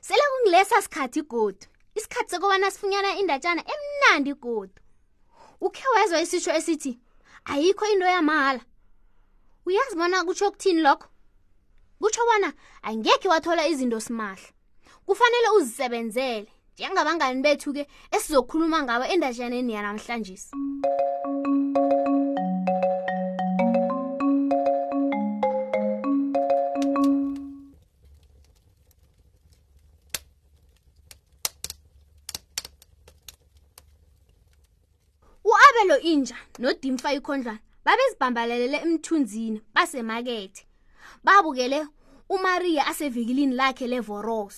sele kungilesa sikhathi godu isikhathi sokubana sifunyana indatshana emnandi godu ukhe wezwa isisho esithi ayikho into yamahala uyazi bona kutsho ukuthini lokho kutsho bona angekhe wathola izinto simahla kufanele uzisebenzele njengabangani bethu-ke esizokhuluma ngabo endatshaneni yanamhlanje u-abelo inja nodimfa ikhondlwana babezibhambalelele emthunzini basemakethe babukele umariya asevikilini lakhe levoros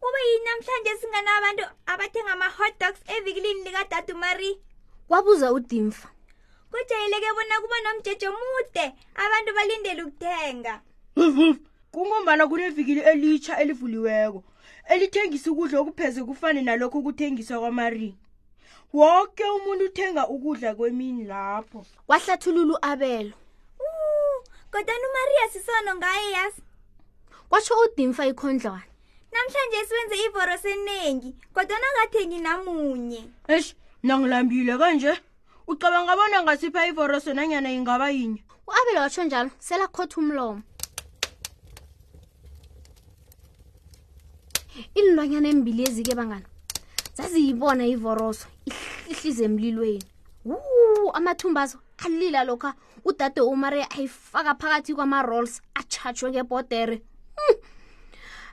kube yini namhlanje singana abantu abathenga ama-hot dogs evikilini likadade umariya kwabuza udimfa kujayeleke bona kuba nomjeje omude abantu balindele ukuthenga kungombana kunevikili elitsha elivuliweko elithengisa ukudla okupheze kufane nalokho kuthengiswa kwamarini wonke umuntu uthenga ukudla kwemini lapho kwahlathulula u-abelo kodwana umariya sisono ngaye yasi kwatsho udimfa ikhondlwana namhlanje siwenze ivoro seningi kodwana angathengi namunye eish nangilambile kanje ucabanga bona ngasipha ivoroso nanyana ingaba yinye u-abela watsho njalo selakhotha umlomo iinlwanyana embili ezike bangana zaziyibona ivoroso ihlize emlilweni wu amathumbazo alila lokha udade umare ayifaka phakathi kwama-rolls atshatshwe ngebhodere hmm.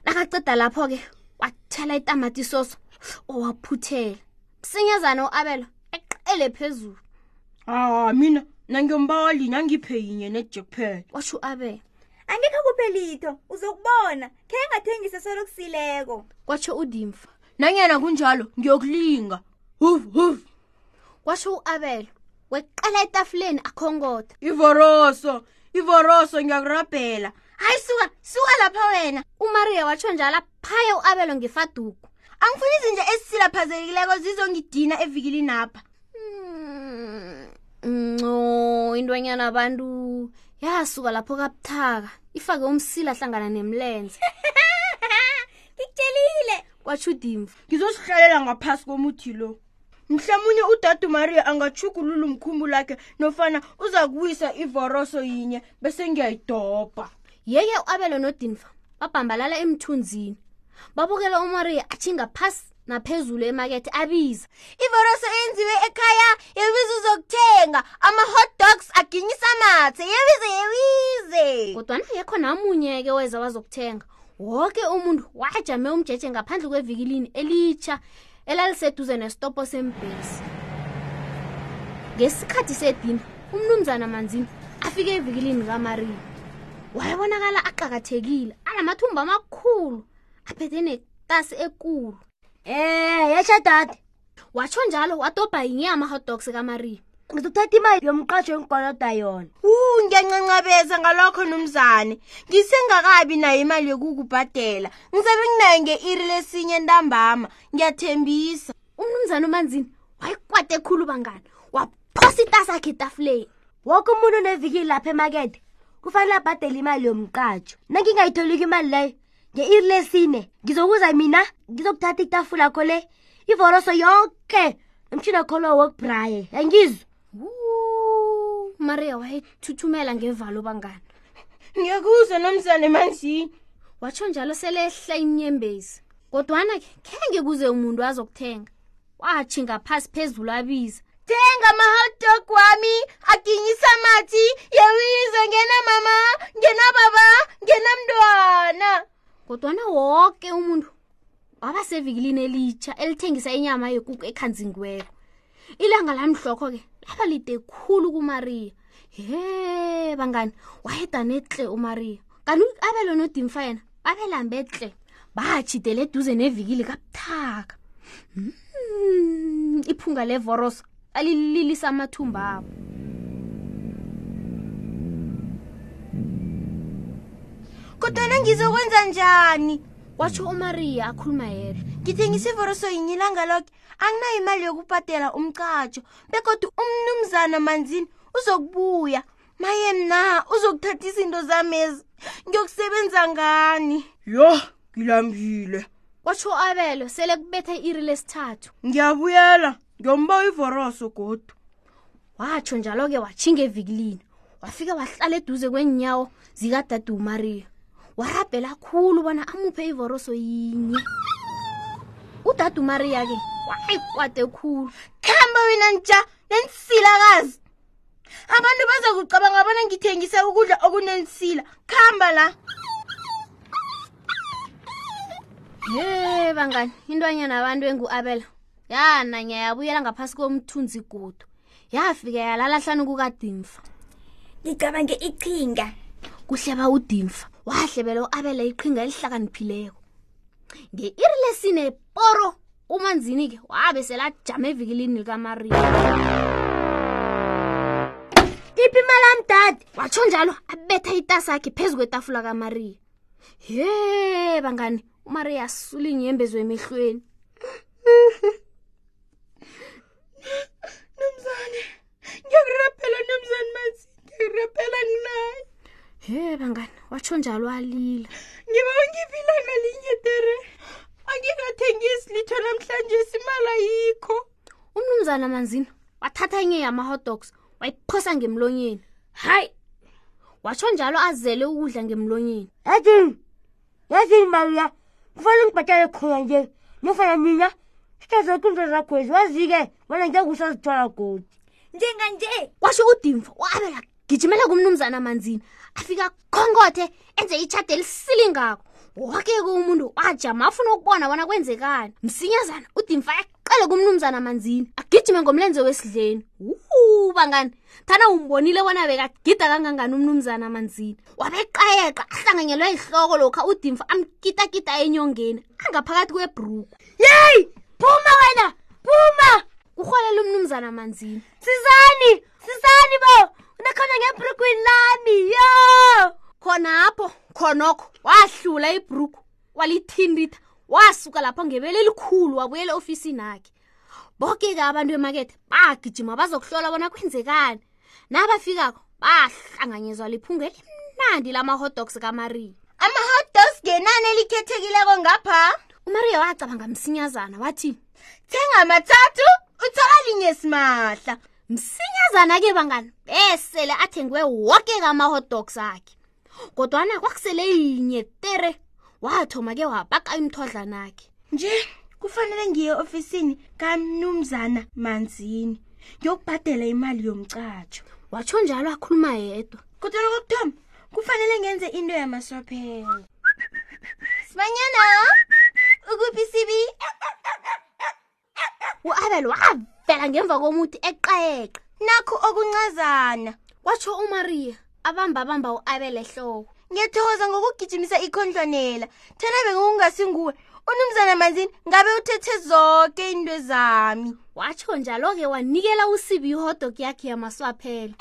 nakaceda lapho-ke wathela itamatisoso owaphuthela msinyazana u-abela eqele phezulu awa mina nangiyombawa linye angiphe yinye neje kuphela washo u-abela angekhe kuphe litho uzokubona khe ngathengise solokusileko kwatsho udimfa nanyana kunjalo ngiyokulinga huf huf kwasho u-abela weqala etafuleni akhonkoda ivoroso ivoroso ngiyakurabhela hayi suka suka lapha wena umariya watsho njalo aphaye u-abelo ngefaduku angifuni izinja ezisilaphazekileko zizongidina evikilini apha hmm, nco intwanyana abantu yasuka lapho kabuthaka ifake umsila hlangana nemlenze ngikutshelile kwatshudimvu ngizosihlalela ngaphasi komuthi lo mhlamunye udade umariya angatshugulula umkhumbu lakhe nofana uza kuwisa ivoroso yinye bese ngiyayidobha yeke u-abelo nodinfa babhambalala emthunzini babukela umariya atshinga phasi naphezulu emakethe abiza ivoroso yenziwe ekhaya yebiza uzokuthenga ama-hot dogs aginyisa amathe yebize yebize kodwana yekho namunye-ke weza wazokuthenga woke umuntu wajame umjeje ngaphandle kwevikilini elitsha elaliseduze nesitopo sembhesi ngesikhathi sedina umnumzana manzini afike evikilini kamariya wayebonakala aqakathekile anamathumba amakhulu aphethe nekutasi ekulu um eh, yesha dade watsho njalo wadobha yinyama hot dogs kamariya ngizothatha imali yomqasho engikoloda yona u ngiyancancabeza ngalokho nomzane ngisengakabi nayo imali yokukubhadela ngizabe nginayo nge-iri lesinye ntambama ngiyathembisa umnumzane umanzini wayikwate ekhulu bangani waphosa itasakhe etafuleni woke umuntu onevikile lapha emakede kufanele abhadele imali yomqatsho nangingayitholiko imali leyo nge-iri lesine ngizokuza mina ngizokuthatha itafula kho le ivoroso yoke nomtshina kholo wokubraye yangizwa maria wayethuthumela ngevalo bangani ngiyakuzwa nomzane manje watsho njalo selehla inyembezi kodwana-ke khe ngikuze umuntu azokuthenga watjhi ngaphasi phezulu abiza thenga ama-hotdog wami aginyisa amathi yewize ngena mama ngena baba ngena mntwana kodwana woke umuntu waba sevikilini elitsha elithengisa inyama yekuku ekhanzingiweko ilanga lamhlokho-ke laba lide khulu kumariya he bangani wayedanetle umariya kanti abelo nodimfa yena babelambe tle bajidele eduze nevikili kabuthaka mm, iphunga levoros alililisa amathumba abo kodwana ngizokwenza njani watsho umariya akhuluma yedwa ngithengisa ivoroso yinye ilanga loke anginayo imali yokubhadela umcatsho begodwa umnumzana manzini uzokubuya maye na uzokuthatha izinto zamezi ngiyokusebenza ngani yo ngilambile kwatsho abelo sele kubethe iri lesithathu ngiyabuyela ngiyomba ivoroso godu watsho njalo-ke watshinga evikilini wafike wahlala eduze kweenyawo zikadade umariya warabhela khulu bona amuphe ivoroso yinye udade umariya-ke wayikwade khulu khamba wena nja nensilakazi abantu baza kucabanga bona ngithengisa ukudla okunensila khamba la ye bangani intwanyana abantu engu-abela yananya yabuyela ngaphasi komthunzi gudu yafika yalala hlani kukadimfa ngicabange iqhinga kuhleba udimfa wahlebela u-abela iqhinga elihlakaniphileko nge-iri lesine poro umanzini-ke wabe selajama evikilini likamariya iphi imali yami dade watsho njalo abetha itasakhe phezu kwetafula kamariya ye bangani umariya asula inyembezwe emehlweni Mnumzane, ngiyakurabhela mnumzane Mazi, ngiyakurabhela nginaye. He bangani, watsho njalo alila. Ngiba ungiphi ilanga linye tere. Angikathengisi litho namhlanje simali ayikho. Umnumzana Manzini wathatha enye yama-hot dogs wayiphosa ngemlonyeni. Hayi! Watsho njalo azele ukudla ngemlonyeni. Ejin! Yesu imaria kufanele ngibhadale khona nje nofana mina sithe zoke into zakhwezi wazi-ke bona ngeke kusazithwala godi njenganje washo udimfo wabela gijimela kumnumzana amanzini afika khonkothe enze itshade elisilingako woke-ke umuntu wajama afuna ukubona bona kwenzekani msinyazana udimfo qale kumnumzana manzini agijime ngomlenze wesidleni wu bangani thana umbonile bona bekagida kangangani umnumzana amanzini wabeqayeqa ahlanganyelwe ihloko lokha udimfa amkitakita enyongeni angaphakathi kwebruku yeyi phuma wena phuma kurholela umnumzana amanzini sizani sizani bo unakhona ngebrukwini lami yo khonapho khonokho wahlula ibruku walithinritha wasuka lapho ngebele elikhulu wabuyela ofisini akhe boke-ke abantu emakethe bagijima bazokuhlola bona kwenzekani nabafikako bahlanganyezwa liphungu elimnandi lama-hotdogs kamariya ama-hotdogs ngenani elikhethekileko ngapha umariya wacabanga msinyazana wathi thenga mathathu uthola linye simahla msinyazana-ke bangani besele athengiwe woke kama-hotdogs akhe kodwana kwakusele yinye tere wathoma ke wabaka imthwadlanakhe nje kufanele ngiye ofisini kamnumzana manzini ngiyokubhadela imali yomcatsho watsho njalo akhuluma yedwa kodwana kokuthoma kufanele ngenze into yamaswaphelo sibanyana ukuphi sibi u-abel wavela ngemva komuthi eqeqa nakho okuncazana watsho umariya abamba abamba u-abel ehloko ngiyathokoza ngokugijimisa ikhondlwanela thena bengokungasinguwe unumzana manzini ngabe uthethe zonke into zami watsho njalo-ke wanikela usibi ihodok yakhe yamaswaphela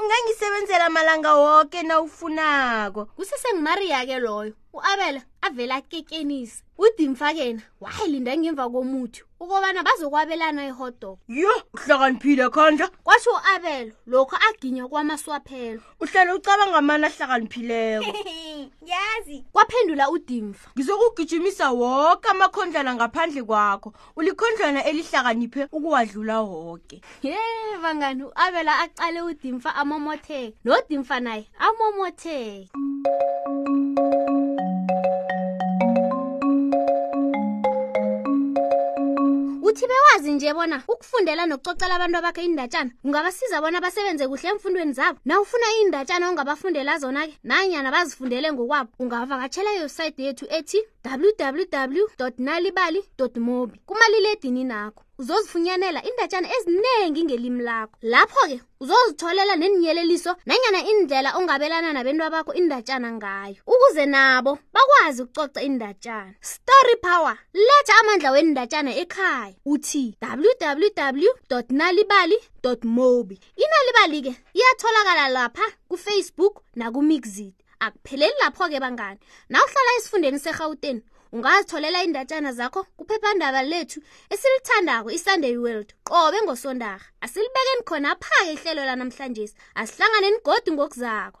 ungangisebenzela amalanga woke nawufunako kusesengumariya-ke loyo u-abela avele akekenise udimfakena wayilinda ngemva komuthi ukobana bazokwabelana ihotdog yo uhlakaniphile khandla kwasho u-abelo lokho aginya kwamaswaphelo uhlale ucabanga amani ahlakaniphileko yazi kwaphendula udimfa ngizokugijimisa woke amakhondlwana ngaphandle kwakho ulikhondlwana elihlakaniphe ukuwadlula woke ye bangani u-abela aqale udimfa amomotheke nodimfa naye amomotheke uthi bewazi nje bona ukufundela nokucocela abantu abakhe iindatshana kungabasiza bona basebenze kuhle emfundweni zabo na ufuna iindatshana ongabafundela zona-ke nanyana bazifundele ngokwabo ungavakatshela iwebhsayithi yethu ethi www nalibali mobi kumaliledini nakho uzozifunyanela indatshana eziningi ngelimi lakho lapho-ke uzozitholela neninyeleliso nanyana indlela ongabelana nabentu abakho indatshana ngayo ukuze nabo bakwazi ukucoca indatshana story power letha amandla wendatshana ekhaya uthi www nalibali mobi Inalibali-ke iyatholakala lapha ku-Facebook naku-Mixit. Akupheleli lapho-ke bangani. Nawuhlala esifundeni seGauteng, ungazitholela indatshana zakho kuphephandaba lethu esilithandako isunday world qobe ngosondarha asilibekeni khonapha-ke ihlelo lanamhlanje asihlanganeni godi ngokuzako